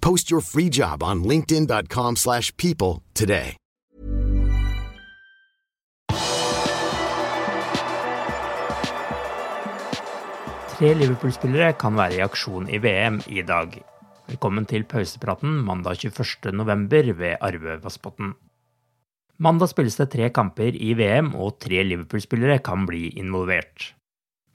Post your free job on linkedin.com/people slash people today. Tre Liverpool-spillere kan være i aksjon i VM i dag. Velkommen til pausepraten mandag 21.11. ved Arve Vassbotn. Mandag spilles det tre kamper i VM, og tre Liverpool-spillere kan bli involvert.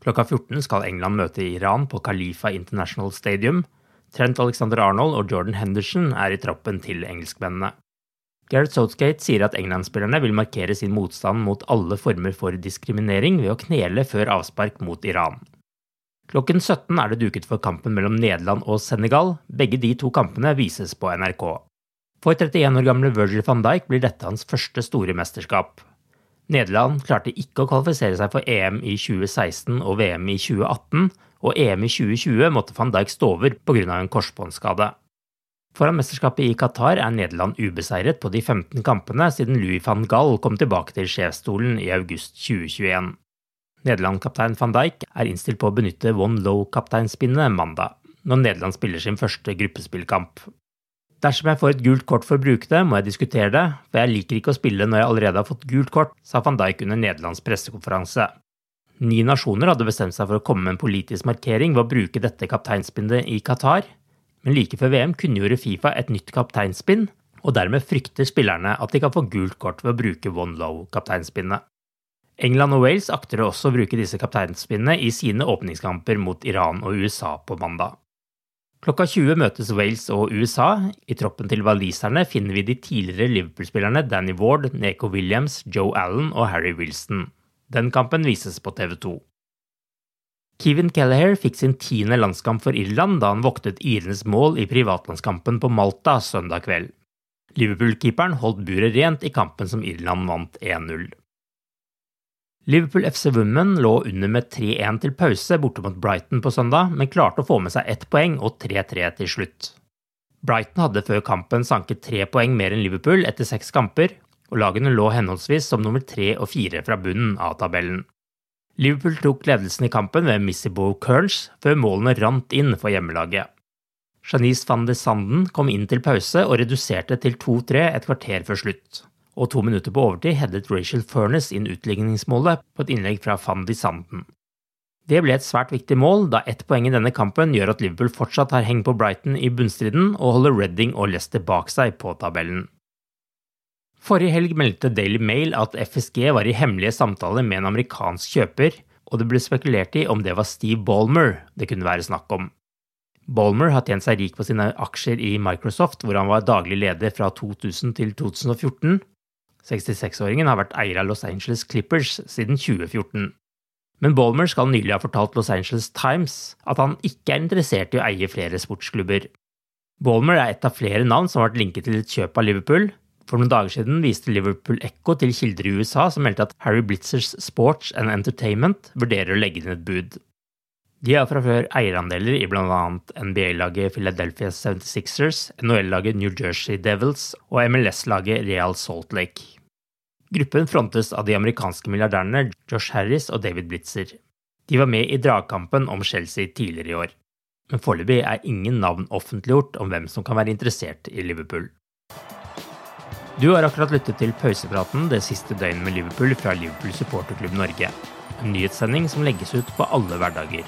Klokka 14 skal England møte Iran på Khalifa International Stadium. Trent Alexander Arnold og Jordan Henderson er i troppen til engelskmennene. Gareth Southgate sier at England-spillerne vil markere sin motstand mot alle former for diskriminering ved å knele før avspark mot Iran. Klokken 17 er det duket for kampen mellom Nederland og Senegal. Begge de to kampene vises på NRK. For 31 år gamle Virgil van Dijk blir dette hans første store mesterskap. Nederland klarte ikke å kvalifisere seg for EM i 2016 og VM i 2018, og EM i 2020 måtte van Dijk stå over pga. en korsbåndskade. Foran mesterskapet i Qatar er Nederland ubeseiret på de 15 kampene siden Louis van Gaal kom tilbake til sjefsstolen i august 2021. Nederland-kaptein van Dijk er innstilt på å benytte One Low-kapteinspinnet mandag, når Nederland spiller sin første gruppespillkamp. Dersom jeg får et gult kort for å bruke det, må jeg diskutere det, for jeg liker ikke å spille når jeg allerede har fått gult kort, sa van Dijk under Nederlands pressekonferanse. Ni nasjoner hadde bestemt seg for å komme med en politisk markering ved å bruke dette kapteinspinnet i Qatar, men like før VM kunngjorde Fifa et nytt kapteinspinn, og dermed frykter spillerne at de kan få gult kort ved å bruke One Low-kapteinspinnet. England og Wales akter også å bruke disse kapteinspinnene i sine åpningskamper mot Iran og USA på mandag. Klokka 20 møtes Wales og USA. I troppen til waliserne finner vi de tidligere Liverpool-spillerne Danny Ward, Neko Williams, Joe Allen og Harry Wilson. Den kampen vises på TV 2. Kevin Kelleher fikk sin tiende landskamp for Irland da han voktet irenes mål i privatlandskampen på Malta søndag kveld. Liverpool-keeperen holdt buret rent i kampen som Irland vant 1-0. Liverpool FC Women lå under med 3-1 til pause borte mot Brighton på søndag, men klarte å få med seg ett poeng og 3-3 til slutt. Brighton hadde før kampen sanket tre poeng mer enn Liverpool etter seks kamper, og lagene lå henholdsvis som nummer tre og fire fra bunnen av tabellen. Liverpool tok ledelsen i kampen ved Missy Bow Kearns, før målene rant inn for hjemmelaget. Janice van de Sanden kom inn til pause og reduserte til 2-3 et kvarter før slutt og to minutter på overtid headet Rachel Furness inn utligningsmålet på et innlegg fra van de Sanden. Det ble et svært viktig mål, da ett poeng i denne kampen gjør at Liverpool fortsatt har heng på Brighton i bunnstriden og holder Redding og Leicester bak seg på tabellen. Forrige helg meldte Daily Mail at FSG var i hemmelige samtaler med en amerikansk kjøper, og det ble spekulert i om det var Steve Ballmer det kunne være snakk om. Ballmer har tjent seg rik på sine aksjer i Microsoft, hvor han var daglig leder fra 2000 til 2014, 66-åringen har vært eier av Los Angeles Clippers siden 2014. Men Balmer skal nylig ha fortalt Los Angeles Times at han ikke er interessert i å eie flere sportsklubber. Balmer er et av flere navn som har vært linket til et kjøp av Liverpool. For noen dager siden viste Liverpool Echo til kilder i USA som meldte at Harry Blitzers Sports and Entertainment vurderer å legge ned et bud. De har fra før eierandeler i bl.a. NBA-laget Philadelphia 76ers, NHL-laget New Jersey Devils og MLS-laget Real Salt Lake. Gruppen frontes av de amerikanske milliardærene Josh Harris og David Blitzer. De var med i dragkampen om Chelsea tidligere i år. Men foreløpig er ingen navn offentliggjort om hvem som kan være interessert i Liverpool. Du har akkurat lyttet til pausepraten det siste døgnet med Liverpool fra Liverpool supporterklubb Norge. En nyhetssending som legges ut på alle hverdager.